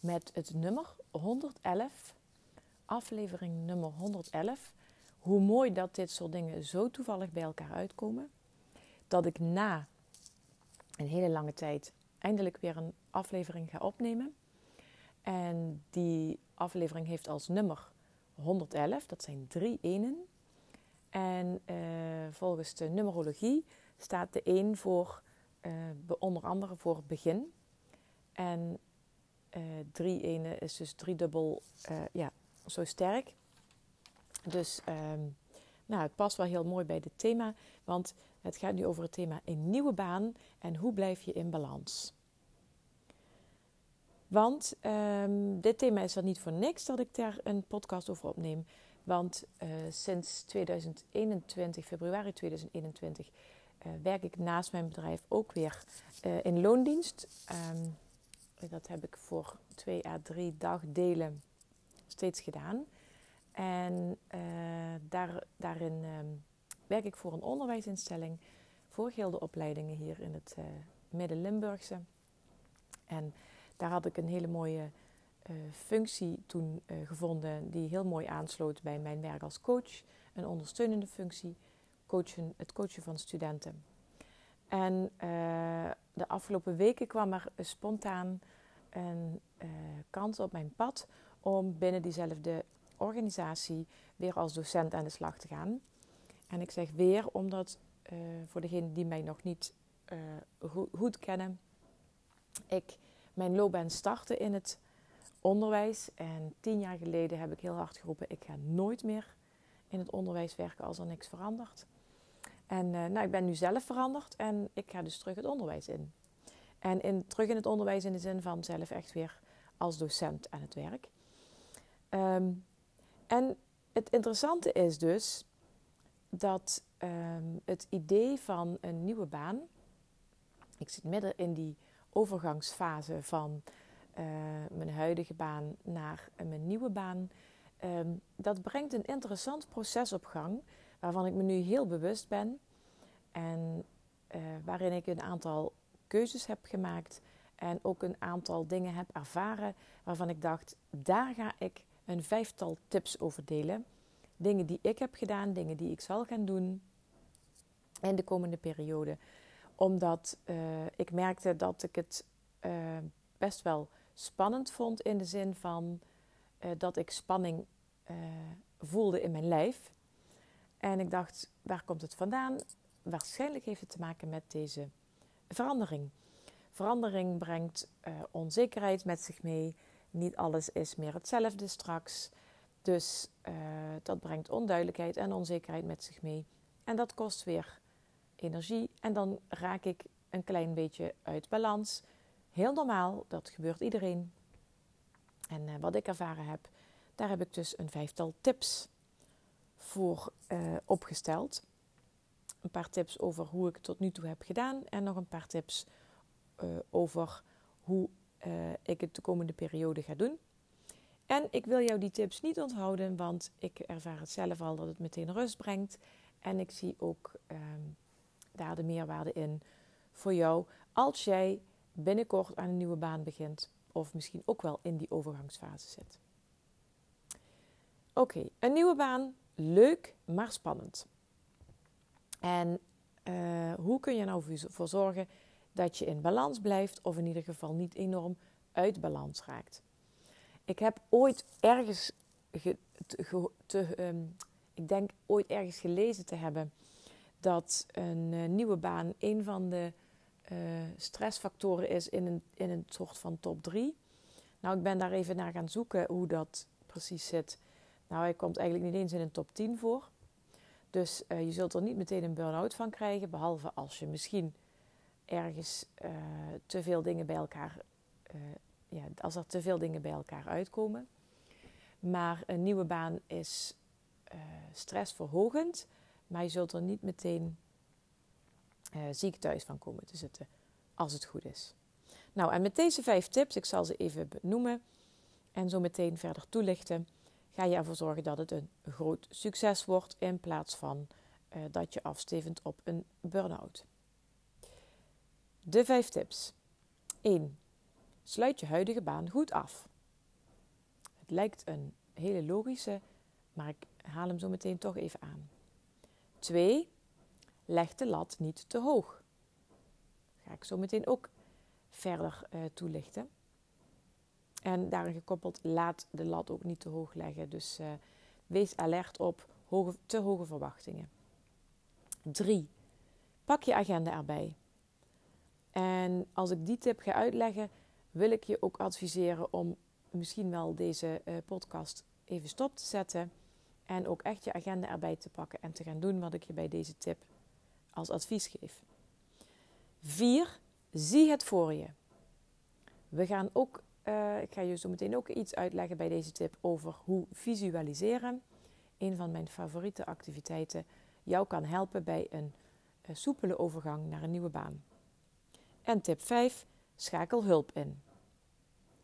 met het nummer 111. Aflevering nummer 111. Hoe mooi dat dit soort dingen zo toevallig bij elkaar uitkomen. Dat ik na een hele lange tijd eindelijk weer een aflevering ga opnemen. En die aflevering heeft als nummer 111, dat zijn drie enen. En uh, volgens de numerologie staat de 1 voor uh, onder andere voor begin. En uh, drie ene is dus driedubbel uh, ja, zo sterk. Dus um, nou, het past wel heel mooi bij dit thema, want het gaat nu over het thema een nieuwe baan en hoe blijf je in balans. Want um, dit thema is er niet voor niks dat ik daar een podcast over opneem. Want uh, sinds 2021, februari 2021, uh, werk ik naast mijn bedrijf ook weer in loondienst. Um, dat heb ik voor twee à drie dagdelen steeds gedaan. En uh, daar, daarin um, werk ik voor een onderwijsinstelling voor gildeopleidingen hier in het uh, Midden-Limburgse. En daar had ik een hele mooie uh, functie toen gevonden die heel mooi aansloot bij mijn werk als coach. Een ondersteunende functie, coachen, het coachen van studenten. En de afgelopen weken kwam er spontaan een uh, kans op mijn pad om binnen diezelfde organisatie weer als docent aan de slag te gaan. En ik zeg weer omdat uh, voor degenen die mij nog niet goed kennen, ik mijn loopbaan startte in het onderwijs. En tien jaar geleden heb ik heel hard geroepen: ik ga nooit meer in het onderwijs werken als er niks verandert. En uh, nou, ik ben nu zelf veranderd en ik ga dus terug het onderwijs in. En in, terug in het onderwijs in de zin van zelf echt weer als docent aan het werk. Um, en het interessante is dus dat um, het idee van een nieuwe baan. Ik zit midden in die overgangsfase van uh, mijn huidige baan naar mijn nieuwe baan. Um, dat brengt een interessant proces op gang, waarvan ik me nu heel bewust ben. En uh, waarin ik een aantal keuzes heb gemaakt en ook een aantal dingen heb ervaren waarvan ik dacht, daar ga ik een vijftal tips over delen. Dingen die ik heb gedaan, dingen die ik zal gaan doen in de komende periode. Omdat uh, ik merkte dat ik het uh, best wel spannend vond in de zin van dat ik spanning voelde in mijn lijf. En ik dacht, waar komt het vandaan? Waarschijnlijk heeft het te maken met deze verandering. Verandering brengt uh, onzekerheid met zich mee. Niet alles is meer hetzelfde straks. Dus uh, dat brengt onduidelijkheid en onzekerheid met zich mee. En dat kost weer energie. En dan raak ik een klein beetje uit balans. Heel normaal, dat gebeurt iedereen. En uh, wat ik ervaren heb, daar heb ik dus een vijftal tips voor opgesteld een paar tips over hoe ik het tot nu toe heb gedaan en nog een paar tips uh, over hoe uh, ik het de komende periode ga doen. En ik wil jou die tips niet onthouden, want ik ervaar het zelf al dat het meteen rust brengt. En ik zie ook um, daar de meerwaarde in voor jou als jij binnenkort aan een nieuwe baan begint, of misschien ook wel in die overgangsfase zit. Oké, een nieuwe baan, leuk maar spannend. En uh, hoe kun je nou voor zorgen dat je in balans blijft, of in ieder geval niet enorm uit balans raakt? Ik heb ooit ergens, te, ehm, ik denk ooit ergens gelezen te hebben dat een uh, nieuwe baan een van de uh, stressfactoren is in een, in een soort van top 3. Nou, ik ben daar even naar gaan zoeken hoe dat precies zit. Nou, hij komt eigenlijk niet eens in een top 10 voor. Dus uh, je zult er niet meteen een burn-out van krijgen, behalve als je misschien ergens uh, te veel dingen bij elkaar, uh, ja, als er te veel dingen bij elkaar uitkomen. Maar een nieuwe baan is stressverhogend, maar je zult er niet meteen ziek thuis van komen te zitten, als het goed is. Nou, en met deze vijf tips, ik zal ze even benoemen en zo meteen verder toelichten ga je ervoor zorgen dat het een groot succes wordt in plaats van uh, dat je afstevend op een burn-out. De vijf tips. 1. Sluit je huidige baan goed af. Het lijkt een hele logische, maar ik haal hem zo meteen toch even aan. 2. Leg de lat niet te hoog. Ga ik zo meteen ook verder uh, toelichten. En daarin gekoppeld, laat de lat ook niet te hoog leggen. Dus uh, wees alert op hoge, te hoge verwachtingen. 3. Pak je agenda erbij. En als ik die tip ga uitleggen, wil ik je ook adviseren om misschien wel deze uh, podcast even stop te zetten. En ook echt je agenda erbij te pakken en te gaan doen wat ik je bij deze tip als advies geef. 4. Zie het voor je. We gaan ook uh, ik ga je zo meteen ook iets uitleggen bij deze tip over hoe visualiseren, een van mijn favoriete activiteiten, jou kan helpen bij een uh, soepele overgang naar een nieuwe baan. En tip 5, schakel hulp in.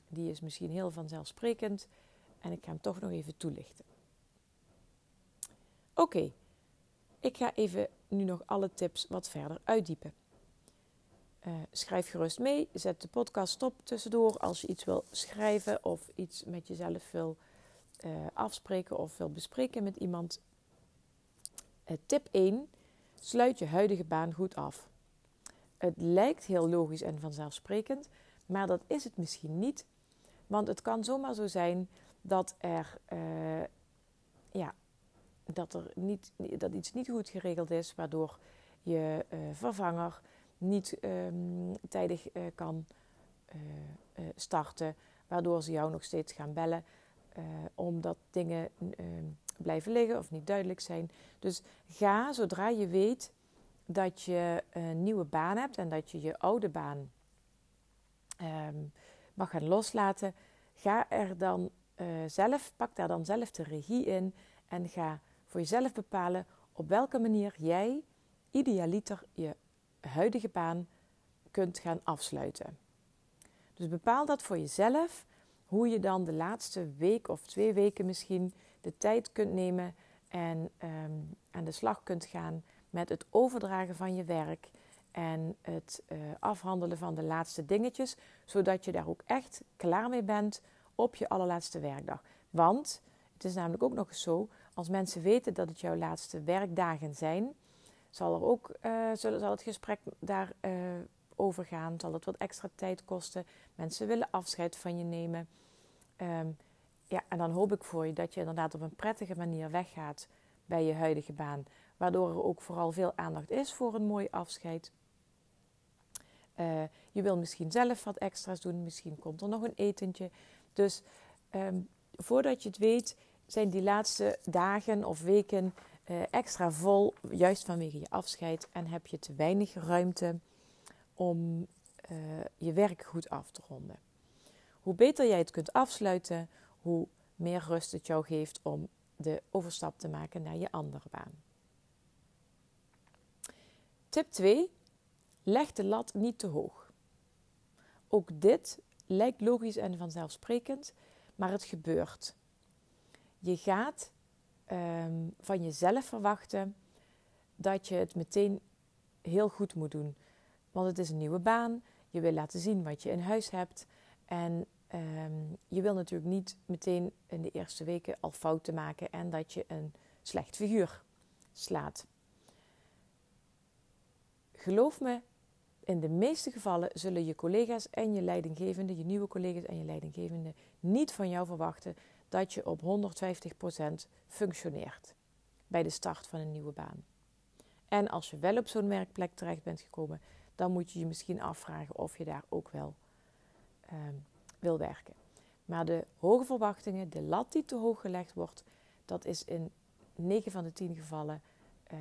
Die is misschien heel vanzelfsprekend en ik ga hem toch nog even toelichten. Oké, ik ga even nu nog alle tips wat verder uitdiepen. Uh, schrijf gerust mee. Zet de podcast stop tussendoor als je iets wil schrijven of iets met jezelf wil uh, afspreken of wil bespreken met iemand. Uh, tip 1. Sluit je huidige baan goed af. Het lijkt heel logisch en vanzelfsprekend, maar dat is het misschien niet. Want het kan zomaar zo zijn dat er ja, dat er niet, dat iets niet goed geregeld is, waardoor je vervanger niet um, tijdig uh, kan uh, uh, starten, waardoor ze jou nog steeds gaan bellen omdat dingen ehm, blijven liggen of niet duidelijk zijn. Dus ga zodra je weet dat je een nieuwe baan hebt en dat je je oude baan um, mag gaan loslaten, ga er dan zelf, pak daar dan zelf de regie in en ga voor jezelf bepalen op welke manier jij idealiter je huidige baan kunt gaan afsluiten. Dus bepaal dat voor jezelf, hoe je dan de laatste week of twee weken misschien de tijd kunt nemen en um, aan de slag kunt gaan met het overdragen van je werk en het uh, afhandelen van de laatste dingetjes, zodat je daar ook echt klaar mee bent op je allerlaatste werkdag. Want het is namelijk ook nog eens zo, als mensen weten dat het jouw laatste werkdagen zijn, zal, er ook, uh, zal, het gesprek daarover uh, over gaan. Zal het wat extra tijd kosten. Mensen willen afscheid van je nemen. Um, ja, en dan hoop ik voor je dat je inderdaad op een prettige manier weggaat bij je huidige baan. Waardoor er ook vooral veel aandacht is voor een mooi afscheid. Uh, je wil misschien zelf wat extra's doen. Misschien komt er nog een etentje. Dus um, voordat je het weet, zijn die laatste dagen of weken extra vol, juist vanwege je afscheid. En heb je te weinig ruimte om uh, je werk goed af te ronden. Hoe beter jij het kunt afsluiten, hoe meer rust het jou geeft om de overstap te maken naar je andere baan. Tip 2. Leg de lat niet te hoog. Ook dit lijkt logisch en vanzelfsprekend, maar het gebeurt. Je gaat um, van jezelf verwachten dat je het meteen heel goed moet doen. Want het is een nieuwe baan. Je wil laten zien wat je in huis hebt. En um, je wil natuurlijk niet meteen in de eerste weken al fouten maken en dat je een slecht figuur slaat. Geloof me, in de meeste gevallen zullen je collega's en je leidinggevende, je nieuwe collega's en je leidinggevende, niet van jou verwachten dat je op 150% functioneert bij de start van een nieuwe baan. En als je wel op zo'n werkplek terecht bent gekomen, dan moet je je misschien afvragen of je daar ook wel ehm, wil werken. Maar de hoge verwachtingen, de lat die te hoog gelegd wordt, dat is in 9 van de 10 gevallen uh,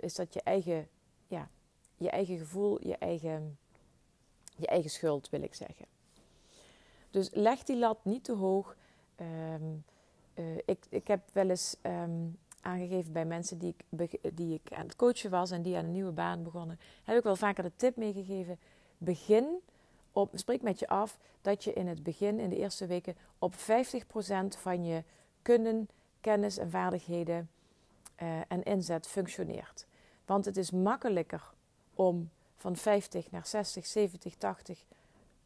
is dat je eigen, ja, je eigen gevoel, je eigen, je eigen schuld, wil ik zeggen. Dus leg die lat niet te hoog. Um, uh, ik, ik heb wel eens um, aangegeven bij mensen die ik, die ik aan het coachen was en die aan een nieuwe baan begonnen, heb ik wel vaker de tip meegegeven: begin op, spreek met je af dat je in het begin, in de eerste weken, op 50% van je kunnen, kennis en vaardigheden uh, en inzet functioneert. Want het is makkelijker om van 50 naar 60, 70, 80,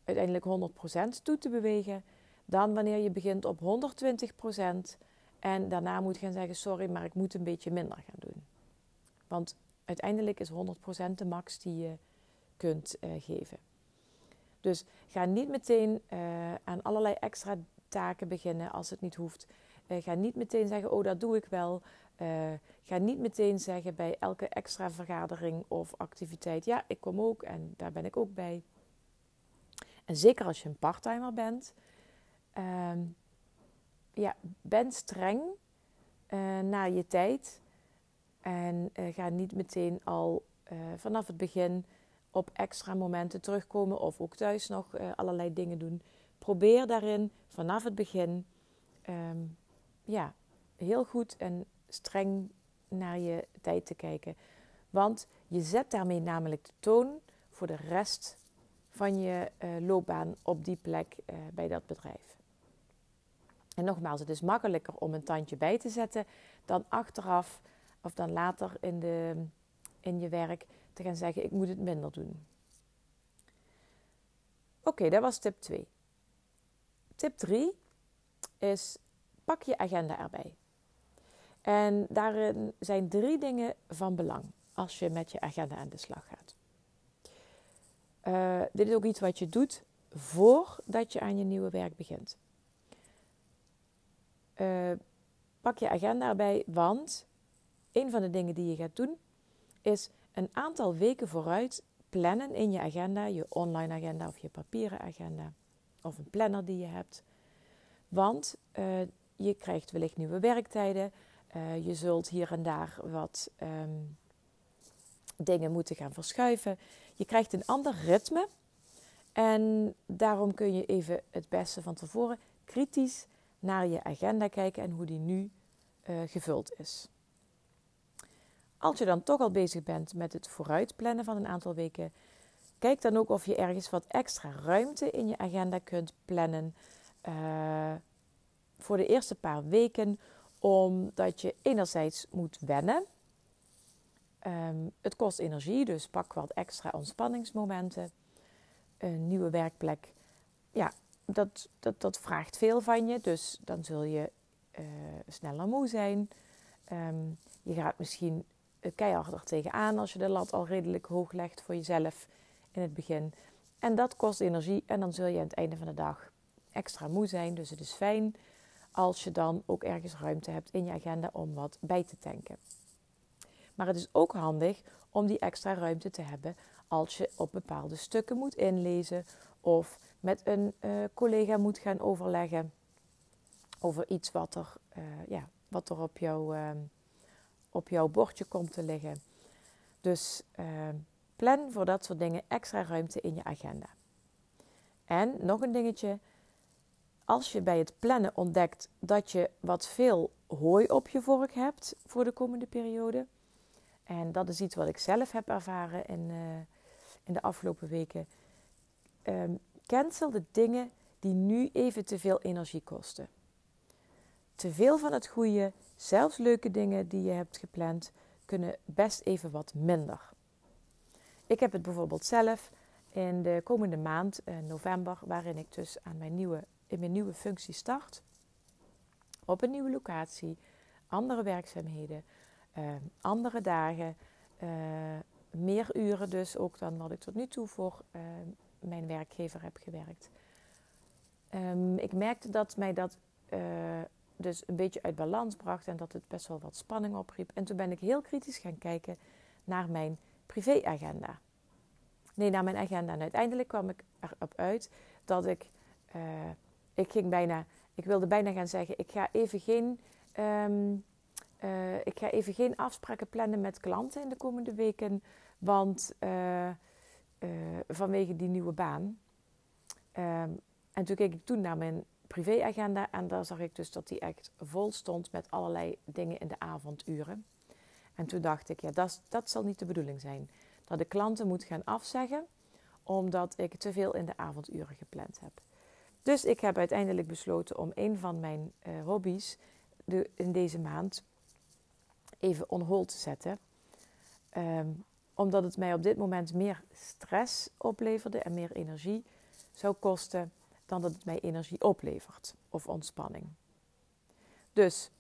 uiteindelijk 100% toe te bewegen, dan wanneer je begint op 120% en daarna moet gaan zeggen: sorry, maar ik moet een beetje minder gaan doen. Want uiteindelijk is 100% de max die je kunt uh, geven. Dus ga niet meteen uh, aan allerlei extra taken beginnen als het niet hoeft. Uh, ga niet meteen zeggen: oh, dat doe ik wel. ga niet meteen zeggen bij elke extra vergadering of activiteit: ja, ik kom ook en daar ben ik ook bij. En zeker als je een parttimer bent, ehm, ja, ben streng uh, naar je tijd. En uh, ga niet meteen al uh, vanaf het begin op extra momenten terugkomen of ook thuis nog allerlei dingen doen. Probeer daarin vanaf het begin um, ja, heel goed en streng naar je tijd te kijken. Want je zet daarmee namelijk de toon voor de rest van je loopbaan op die plek bij dat bedrijf. En nogmaals, het is makkelijker om een tandje bij te zetten dan achteraf of dan later in, de, in je werk te gaan zeggen: ik moet het minder doen. Oké, dat was tip 2. Tip 3 is pak je agenda erbij. En daarin zijn drie dingen van belang als je met je agenda aan de slag gaat. Uh, dit is ook iets wat je doet voordat je aan je nieuwe werk begint. Uh, pak je agenda erbij, want een van de dingen die je gaat doen is een aantal weken vooruit plannen in je agenda, je online agenda of je papieren agenda of een planner die je hebt. Want uh, je krijgt wellicht nieuwe werktijden, je zult hier en daar wat um, dingen moeten gaan verschuiven. Je krijgt een ander ritme en daarom kun je even het beste van tevoren kritisch naar je agenda kijken en hoe die nu uh, gevuld is. Als je dan toch al bezig bent met het vooruitplannen van een aantal weken, kijk dan ook of je ergens wat extra ruimte in je agenda kunt plannen uh, voor de eerste paar weken, omdat je enerzijds moet wennen. Um, het kost energie, dus pak wat extra ontspanningsmomenten. Een nieuwe werkplek ja, dat, dat, dat vraagt veel van je. Dus dan zul je uh, sneller moe zijn. Um, je gaat misschien keiharder tegenaan als je de lat al redelijk hoog legt voor jezelf in het begin. En dat kost energie en dan zul je aan het einde van de dag extra moe zijn. Dus het is fijn als je dan ook ergens ruimte hebt in je agenda om wat bij te tanken. Maar het is ook handig om die extra ruimte te hebben als je op bepaalde stukken moet inlezen of met een uh, collega moet gaan overleggen over iets wat er, uh, ja, wat er op, jou, uh, op jouw bordje komt te liggen. Dus plan voor dat soort dingen extra ruimte in je agenda. En nog een dingetje. Als je bij het plannen ontdekt dat je wat veel hooi op je vork hebt voor de komende periode. En dat is iets wat ik zelf heb ervaren in, in de afgelopen weken. Um, Cancel de dingen die nu even te veel energie kosten. Te veel van het goede, zelfs leuke dingen die je hebt gepland, kunnen best even wat minder. Ik heb het bijvoorbeeld zelf in de komende maand, eh, november, waarin ik dus aan mijn nieuwe, in mijn nieuwe functie start. Op een nieuwe locatie, andere werkzaamheden, uh, andere dagen. Uh, meer uren dus ook dan wat ik tot nu toe voor uh, mijn werkgever heb gewerkt. Um, ik merkte dat mij dat dus een beetje uit balans bracht en dat het best wel wat spanning opriep. En toen ben ik heel kritisch gaan kijken naar mijn privéagenda. Nee, naar mijn agenda. En uiteindelijk kwam ik erop uit dat ik, ik ging bijna, ik wilde bijna gaan zeggen, ik ga even geen, um, uh, ik ga even geen afspraken plannen met klanten in de komende weken, want uh, vanwege die nieuwe baan. Um, en toen keek ik toen naar mijn privéagenda en daar zag ik dus dat die echt vol stond met allerlei dingen in de avonduren. En toen dacht ik, ja, dat, dat zal niet de bedoeling zijn. Dat ik klanten moet gaan afzeggen omdat ik te veel in de avonduren gepland heb. Dus ik heb uiteindelijk besloten om een van mijn hobby's de, in deze maand even on hold te zetten. Um, omdat het mij op dit moment meer stress opleverde en meer energie zou kosten dan dat het mij energie oplevert of ontspanning. Dus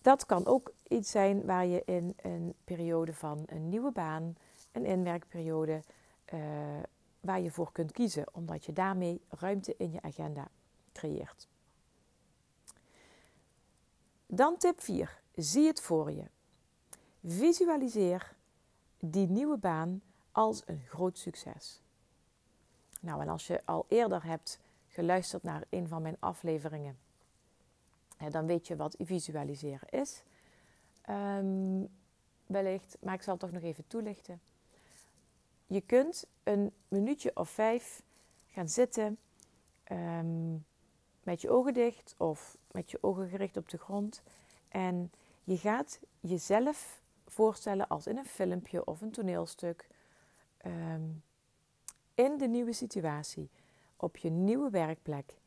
dat kan ook iets zijn waar je in een periode van een nieuwe baan, een inwerkperiode, uh, waar je voor kunt kiezen, omdat je daarmee ruimte in je agenda creëert. Dan tip 4. Zie het voor je. Visualiseer die nieuwe baan als een groot succes. Nou, en als je al eerder hebt geluisterd naar een van mijn afleveringen, dan weet je wat visualiseren is. Um, wellicht, maar ik zal het toch nog even toelichten. Je kunt een minuutje of vijf gaan zitten um, met je ogen dicht of met je ogen gericht op de grond. En je gaat jezelf voorstellen als in een filmpje of een toneelstuk. Um, in de nieuwe situatie op je nieuwe werkplek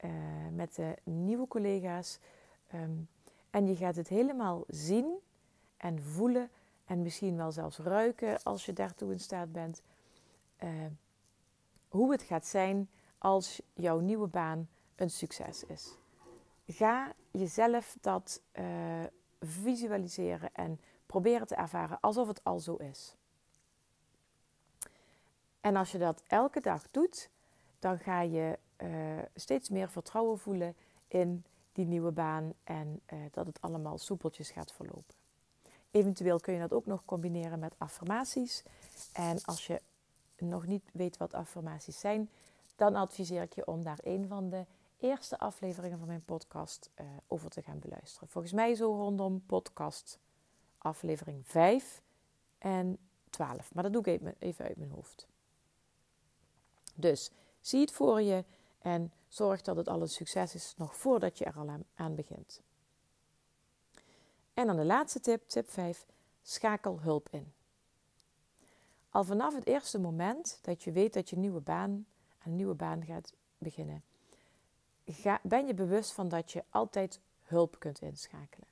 uh, met de nieuwe collega's. Um, en je gaat het helemaal zien en voelen en misschien wel zelfs ruiken als je daartoe in staat bent. Uh, hoe het gaat zijn als jouw nieuwe baan een succes is. Ga jezelf dat uh, visualiseren en proberen te ervaren alsof het al zo is. En als je dat elke dag doet, dan ga je uh, steeds meer vertrouwen voelen in die nieuwe baan en uh, dat het allemaal soepeltjes gaat verlopen. Eventueel kun je dat ook nog combineren met affirmaties. En als je nog niet weet wat affirmaties zijn, dan adviseer ik je om daar een van de eerste afleveringen van mijn podcast uh, over te gaan beluisteren. Volgens mij zo rondom podcast aflevering 5 en 12. Maar dat doe ik even uit mijn hoofd. Dus zie het voor je en zorg dat het al een succes is nog voordat je er al aan begint. En dan de laatste tip, tip 5. Schakel hulp in. Al vanaf het eerste moment dat je weet dat je nieuwe baan, aan een nieuwe baan gaat beginnen, ben je bewust van dat je altijd hulp kunt inschakelen.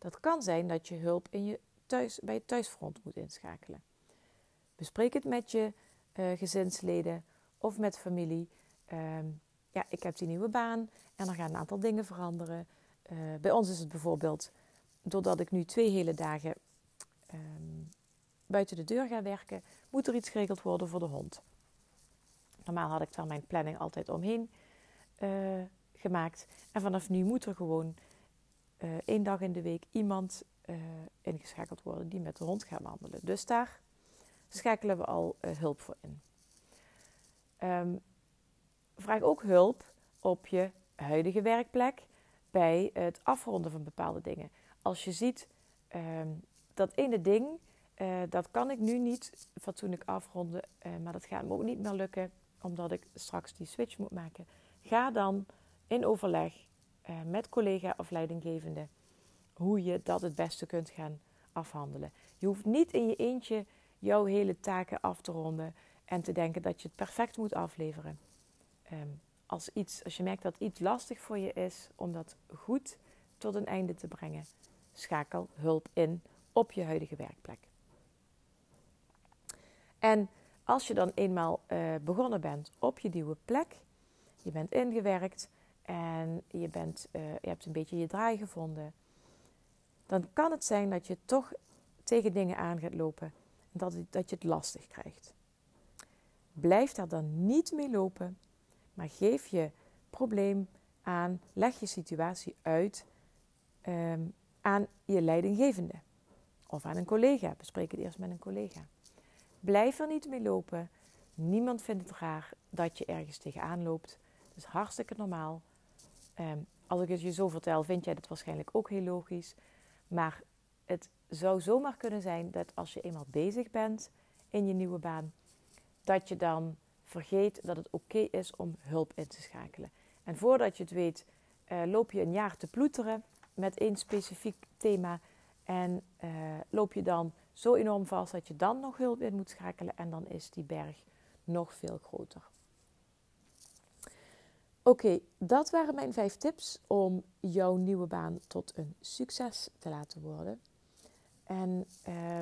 Dat kan zijn dat je hulp in je thuis, bij het thuisfront moet inschakelen. Bespreek het met je uh, gezinsleden of met familie. Um, ja, ik heb die nieuwe baan en er gaan een aantal dingen veranderen. Uh, bij ons is het bijvoorbeeld, doordat ik nu twee hele dagen um, buiten de deur ga werken, moet er iets geregeld worden voor de hond. Normaal had ik daar mijn planning altijd omheen uh, gemaakt. En vanaf nu moet er gewoon uh, één dag in de week iemand ingeschakeld worden die met de hond gaat wandelen. Dus daar schakelen we al hulp voor in. Um, vraag ook hulp op je huidige werkplek bij het afronden van bepaalde dingen. Als je ziet um, dat ene ding, dat kan ik nu niet fatsoenlijk afronden, uh, maar dat gaat me ook niet meer lukken omdat ik straks die switch moet maken. Ga dan in overleg uh, met collega of leidinggevende hoe je dat het beste kunt gaan afhandelen. Je hoeft niet in je eentje jouw hele taken af te ronden en te denken dat je het perfect moet afleveren. Um, als, iets, als je merkt dat iets lastig voor je is om dat goed tot een einde te brengen, schakel hulp in op je huidige werkplek. En als je dan eenmaal uh, begonnen bent op je nieuwe plek, je bent ingewerkt en je, bent, uh, je hebt een beetje je draai gevonden, dan kan het zijn dat je toch tegen dingen aan gaat lopen dat, dat je het lastig krijgt. Blijf daar dan niet mee lopen, maar geef je probleem aan, leg je situatie uit ehm, aan je leidinggevende of aan een collega. Bespreek het eerst met een collega. Blijf er niet mee lopen. Niemand vindt het raar dat je ergens tegenaan loopt. Dat is hartstikke normaal. Ehm, als ik het je zo vertel, vind jij dat waarschijnlijk ook heel logisch. Maar het zou zomaar kunnen zijn dat als je eenmaal bezig bent in je nieuwe baan, dat je dan vergeet dat het oké is om hulp in te schakelen. En voordat je het weet, uh, loop je een jaar te ploeteren met één specifiek thema. En uh, loop je dan zo enorm vast dat je dan nog hulp in moet schakelen. En dan is die berg nog veel groter. Oké, dat waren mijn vijf tips om jouw nieuwe baan tot een succes te laten worden. En uh,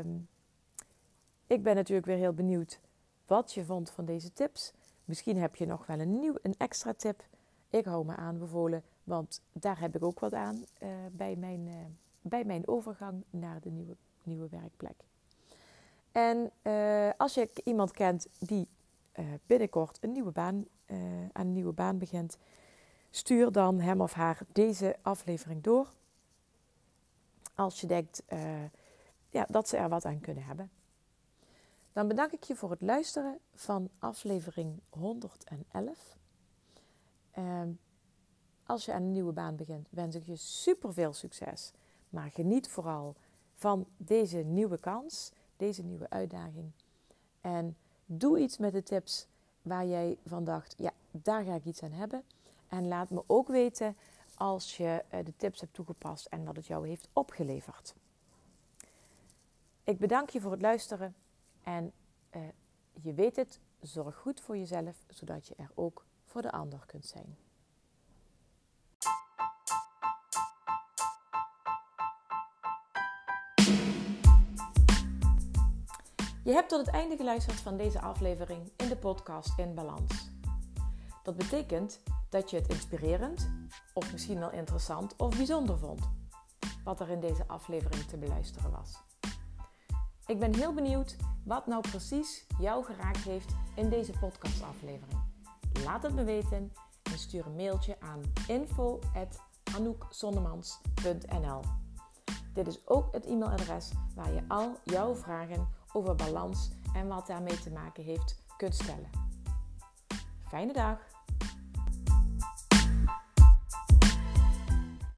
ik ben natuurlijk weer heel benieuwd wat je vond van deze tips. Misschien heb je nog wel een, nieuw, een extra tip. Ik hou me aanbevolen, want daar heb ik ook wat aan uh, bij, mijn, uh, bij mijn overgang naar de nieuwe, nieuwe werkplek. En uh, als je iemand kent die binnenkort een nieuwe baan, aan een nieuwe baan begint, stuur dan hem of haar deze aflevering door. Als je denkt ja, dat ze er wat aan kunnen hebben. Dan bedank ik je voor het luisteren van aflevering 111. Ehm, als je aan een nieuwe baan begint, wens ik je super veel succes. Maar geniet vooral van deze nieuwe kans, deze nieuwe uitdaging. En doe iets met de tips waar jij van dacht, ja, daar ga ik iets aan hebben. En laat me ook weten als je eh, de tips hebt toegepast en wat het jou heeft opgeleverd. Ik bedank je voor het luisteren en uh, je weet het, zorg goed voor jezelf, zodat je er ook voor de ander kunt zijn. Je hebt tot het einde geluisterd van deze aflevering in de podcast In Balans. Dat betekent dat je het inspirerend, of misschien wel interessant of bijzonder vond, wat er in deze aflevering te beluisteren was. Ik ben heel benieuwd wat nou precies jou geraakt heeft in deze podcastaflevering. Laat het me weten en stuur een mailtje aan info.anoukzonnemans.nl Dit is ook het e-mailadres waar je al jouw vragen over balans en wat daarmee te maken heeft kunt stellen. Fijne dag!